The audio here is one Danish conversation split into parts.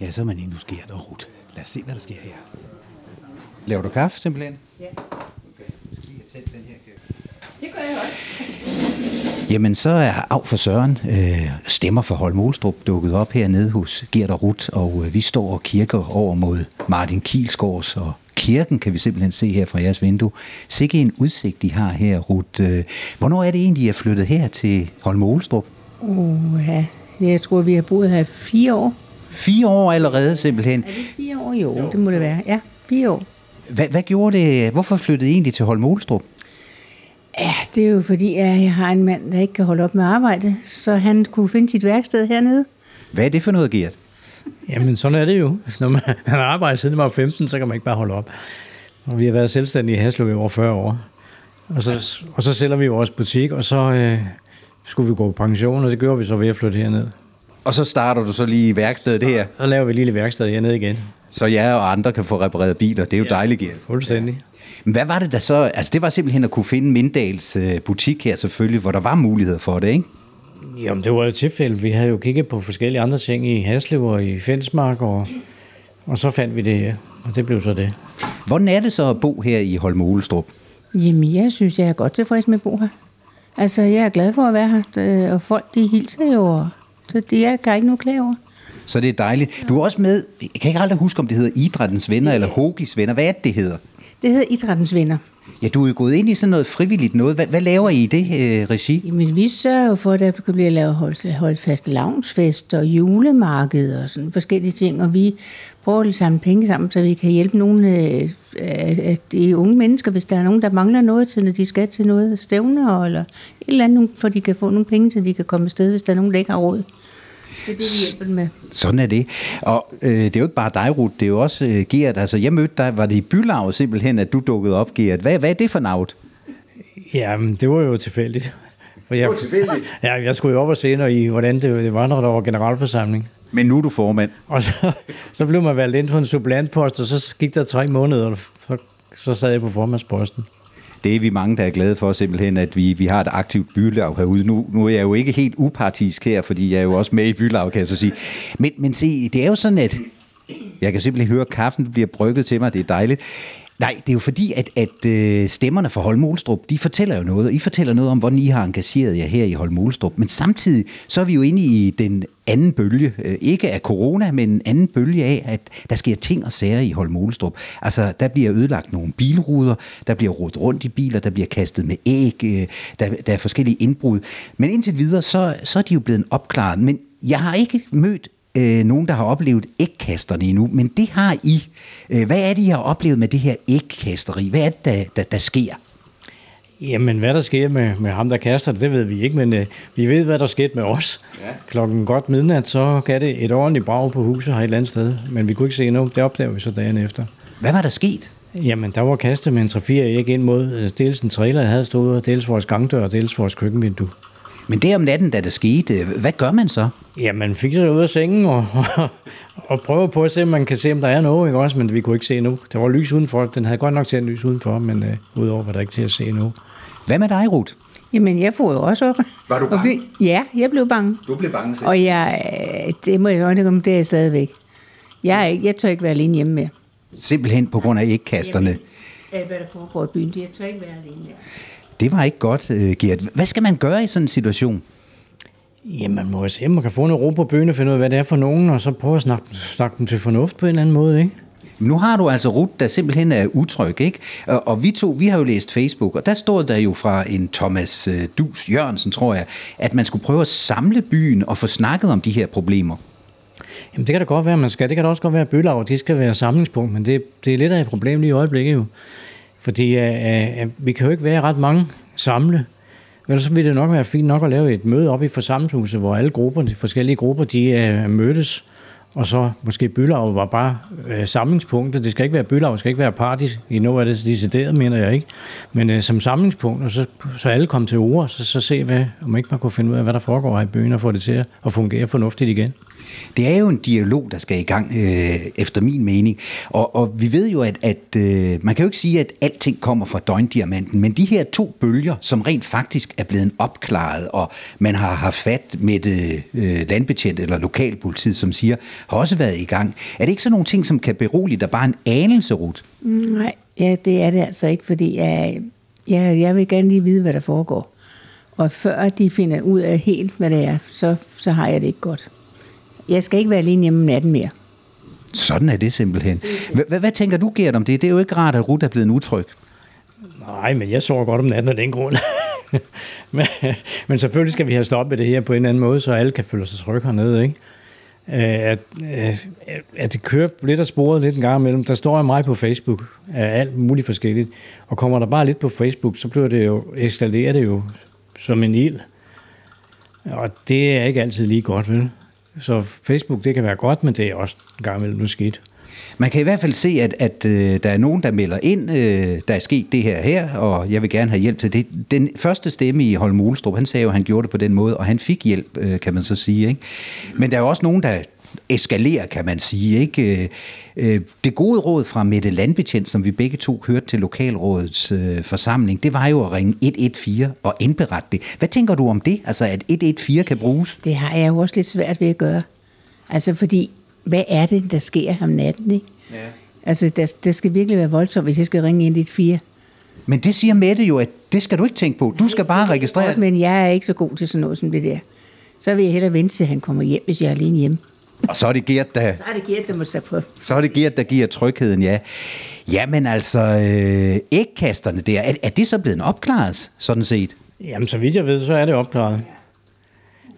Ja, så er man sker der rut. Lad os se, hvad der sker her. Laver du kaffe simpelthen? Ja. Okay, så lige have den her Det gør jeg også. Jamen, så er Af for Søren øh, stemmer for Holm Olstrup dukket op hernede hos Gert og Rut, og øh, vi står og kirker over mod Martin Kielsgaards, og kirken kan vi simpelthen se her fra jeres vindue. Sikke en udsigt, de har her, Rut. Øh, hvornår er det egentlig, I er flyttet her til Holm Olstrup? Uh, ja. Jeg tror, vi har boet her fire år. Fire år allerede simpelthen. Er det fire år? Jo, jo. det må det være. Ja, fire år. Hvad, hvad gjorde det? Hvorfor flyttede I egentlig til Holm Olstrup? Ja, det er jo fordi, at jeg har en mand, der ikke kan holde op med at arbejde, så han kunne finde sit værksted hernede. Hvad er det for noget, Gert? Jamen, sådan er det jo. Når man har arbejdet siden man var 15, så kan man ikke bare holde op. Og vi har været selvstændige i Haslev i over 40 år. Og så, og så sælger vi vores butik, og så øh, skulle vi gå på pension, og det gjorde vi så ved at flytte herned. Og så starter du så lige i værkstedet her, Så laver vi et lille værksted hernede igen. så jeg og andre kan få repareret biler. Det er jo Ja. dejligt, Gert. Fuldstændig. Men hvad var det der så? Altså det var simpelthen at kunne finde Mindals øh, butik her selvfølgelig, hvor der var muligheder for det, ikke? Jamen, det var jo et tilfælde. Vi havde jo kigget på forskellige andre ting i Haslev og i Fensmark, og, og så fandt vi det her, og det blev så det. Hvordan er det så at bo her i Holme Olestrup? Jamen, jeg synes, jeg er godt tilfreds med at bo her. Altså, jeg er glad for at være her, øh, og folk, de hilser jo, og- så det jeg kan ikke noget klage over. Så det er dejligt. Du er også med, jeg kan ikke aldrig huske, om det hedder Idrættens Venner eller Hogis Venner. Hvad er det, det hedder? Det hedder Idrættens Venner. Ja, du er jo gået ind i sådan noget frivilligt noget. Hvad, hvad laver I i det øh, regi? Jamen, vi sørger jo for, at der kan blive lavet holdt, holdt faste lavnsfest og julemarked og sådan forskellige ting, og vi prøver at samle penge sammen, så vi kan hjælpe nogle øh, af af de unge mennesker, hvis der er nogen, der mangler noget til, når de skal til noget stævner, eller et eller andet, for de kan få nogle penge, så de kan komme afsted, hvis der er nogen, der ikke har råd. Det er det, vi hjælper med. Sådan er det. Og øh, det er jo ikke bare dig, Ruth, det er jo også øh, Gert. Altså, jeg mødte dig, var det i Bylav simpelthen, at du dukkede op, Gert. Hvad, hvad er det for navn? Jamen, det var jo tilfældigt. For jeg, var tilfældigt? Ja, jeg skulle jo op og se, når I, hvordan det, det var, når der var generalforsamling. Men nu er du formand. Og så, så blev man valgt ind på en supplantpost, og så gik der tre måneder, og så, så sad jeg på formandsposten. Det er vi mange, der er glade for simpelthen, at vi, vi har et aktivt bylav herude. Nu, nu er jeg jo ikke helt upartisk her, fordi jeg er jo også med i bylav, kan jeg så sige. Men, men se, det er jo sådan, at jeg kan simpelthen høre, at kaffen bliver brygget til mig. Det er dejligt. Nej, det er jo fordi, at, at øh, stemmerne fra Holm Olstrup, de fortæller jo noget, og I fortæller noget om, hvordan I har engageret jer her i Holm Olstrup. Men samtidig, så er vi jo inde i den anden bølge, øh, ikke af corona, men en anden bølge af, at der sker ting og sager i Holm Olstrup. Altså, der bliver ødelagt nogle bilruder, der bliver rodet rundt i biler, der bliver kastet med æg, øh, der, der er forskellige indbrud. Men indtil videre, så, så er de jo blevet opklaret. Men jeg har ikke mødt øh, nogen, der har oplevet ægkasterne endnu, men det har I. Øh, hvad er det, I har oplevet med det her ægkasteri? Hvad er det, der, der, der sker? Jamen, hvad der sker med, med ham, der kaster det, det ved vi ikke, men øh, vi ved, hvad der skete med os. Ja. Klokken godt midnat, så gav det et ordentligt brag på huset her et eller andet sted, men vi kunne ikke se noget. Det opdager vi så dagen efter. Hvad var der sket? Jamen, der var kastet med en 3-4 æg ind mod øh, dels en trailer, jeg havde stået, og dels vores gangdør, og dels vores køkkenvindue. Men det om natten, da det skete, hvad gør man så? Ja, man fik sig ud af sengen og, og, og prøver på at se, om man kan se, om der er noget, ikke også? Men vi kunne ikke se nu. Der var lys udenfor. Den havde godt nok tændt lys udenfor, men øh, udover var der ikke til at se nu. Hvad med dig, Ruth? Jamen, jeg får jo også op. Var du Og bange? vi- Ja, jeg blev bange. Du blev bange selv. Og jeg, øh, det må jeg jo ikke om, det er jeg stadigvæk. Jeg, er ikke, jeg tør ikke være alene hjemme mere. Simpelthen på grund af ægkasterne. Hvad der foregår i byen, jeg tør ikke være alene mere. Det var ikke godt, øh, Gert. Hvad skal man gøre i sådan en situation? Jamen, man må jo se, om man kan få noget ro på bøgen og finde ud af, hvad det er for nogen, og så prøve at snakke, snakke dem til fornuft på en eller anden måde, ikke? Nu har du altså Ruth, der simpelthen er utryg, ikke? Og, og vi to, vi har jo læst Facebook, og der står der jo fra en Thomas øh, Dus Jørgensen, tror jeg, at man skulle prøve at samle byen og få snakket om de her problemer. Jamen, det kan da godt være, man skal. Det kan da også godt være, at bølaver, de skal være samlingspunkt, men det, det er lidt af et problem lige i øjeblikket jo. Fordi øh, øh, øh, vi kan jo ikke være ret mange samle. Ellers så vil det nok være fint nok at lave et møde op i forsamlingshuset, hvor alle grupper, de forskellige grupper, de øh, mødes. Og så måske bylav var bare øh, samlingspunktet. Det skal ikke være bylav, det skal ikke være party. I noget af det decideret, mener jeg ikke. Men øh, som samlingspunkt, og så, så alle kom til ord, så, så se, hvad, om ikke man kunne finde ud af, hvad der foregår her i byen, og få det til at fungere fornuftigt igen. Det er jo en dialog, der skal i gang, øh, efter min mening. Og, og vi ved jo, at, at øh, man kan jo ikke sige, at alting kommer fra døgndiamanten, men de her to bølger, som rent faktisk er blevet opklaret, og man har haft fat med det øh, landbetjent eller lokalpolitiet, som siger, har også været i gang. Er det ikke sådan nogle ting, som kan berolige der bare en anelse, Ruth? Nej, ja, det er det altså ikke, fordi jeg, jeg, jeg vil gerne lige vide, hvad der foregår. Og før de finder ud af helt, hvad det er, så, så har jeg det ikke godt. Jeg skal ikke være alene hjemme om natten mere. Sådan er det simpelthen. Hvad tænker du, Gert, om det? Det er jo ikke rart, at Ruth er blevet en utryg. Nej, men jeg sover godt om natten af den grund. men, men selvfølgelig skal vi have stoppet det her på en eller anden måde, så alle kan føle sig trygge hernede, ikke? Øh, at, at, at det kører lidt af sporet lidt en gang imellem. Der står jeg mig på Facebook af alt muligt forskelligt. Og kommer der bare lidt på Facebook, så bliver det jo, eskalerer det jo som en ild. Og det er ikke altid lige godt, vel? Så Facebook, det kan være godt, men det er også en gang imellem nu skidt. Man kan i hvert fald se, at, at øh, der er nogen, der melder ind, øh, der er sket det her her, og jeg vil gerne have hjælp til det. Den første stemme i Holm Olestrup, han sagde jo, at han gjorde det på den måde, og han fik hjælp, øh, kan man så sige. Ikke? Men der er også nogen, der eskalerer, kan man sige. Ikke? Øh, det gode råd fra Mette Landbetjent, som vi begge to hørte til lokalrådets øh, forsamling, det var jo at ringe 114 og indberette det. Hvad tænker du om det, altså at 114 kan bruges? Det har jeg jo også lidt svært ved at gøre. Altså fordi, hvad er det, der sker om natten? Ikke? Ja. Altså, der, der skal virkelig være voldsomt, hvis jeg skal ringe 114. Men det siger Mette jo, at det skal du ikke tænke på. Du skal bare registrere. Men jeg er ikke så god til sådan noget som det der. Så vil jeg hellere vente til, han kommer hjem, hvis jeg er alene hjemme. Og så er det Gert, der... Så er det Gert, der må tage på. Så er det Gert, der giver trygheden, ja. Jamen altså, øh, ægkasterne der, er, er det så blevet opklaret, sådan set? Jamen, så vidt jeg ved, så er det opklaret.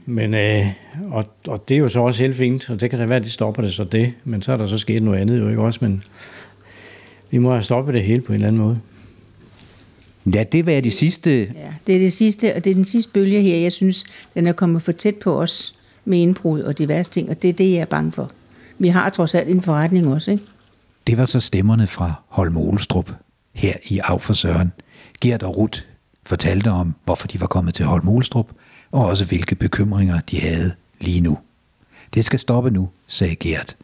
Men, øh, og, og det er jo så også helt fint, og det kan da være, at de stopper det så det. Men så er der så sket noget andet jo ikke også, men vi må have stoppet det hele på en eller anden måde. Ja, det var de sidste... Ja, det er det sidste, og det er den sidste bølge her, jeg synes, den er kommet for tæt på os med indbrud og diverse ting, og det er det, jeg er bange for. Vi har trods alt en forretning også, ikke? Det var så stemmerne fra Holm Olstrup her i Af for Søren. Gert og Rut fortalte om, hvorfor de var kommet til Holm Olstrup, og også hvilke bekymringer de havde lige nu. Det skal stoppe nu, sagde Gert,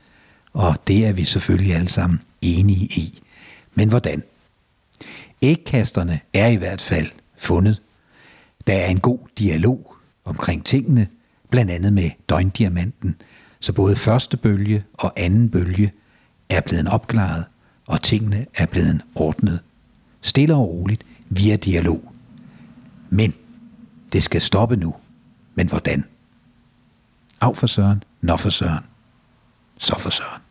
og det er vi selvfølgelig alle sammen enige i. Men hvordan? Ægkasterne er i hvert fald fundet. Der er en god dialog omkring tingene, blandt andet med døgndiamanten, så både første bølge og anden bølge er blevet opklaret, og tingene er blevet ordnet. Stille og roligt via dialog. Men det skal stoppe nu. Men hvordan? Af for Søren, når for Søren, så for Søren.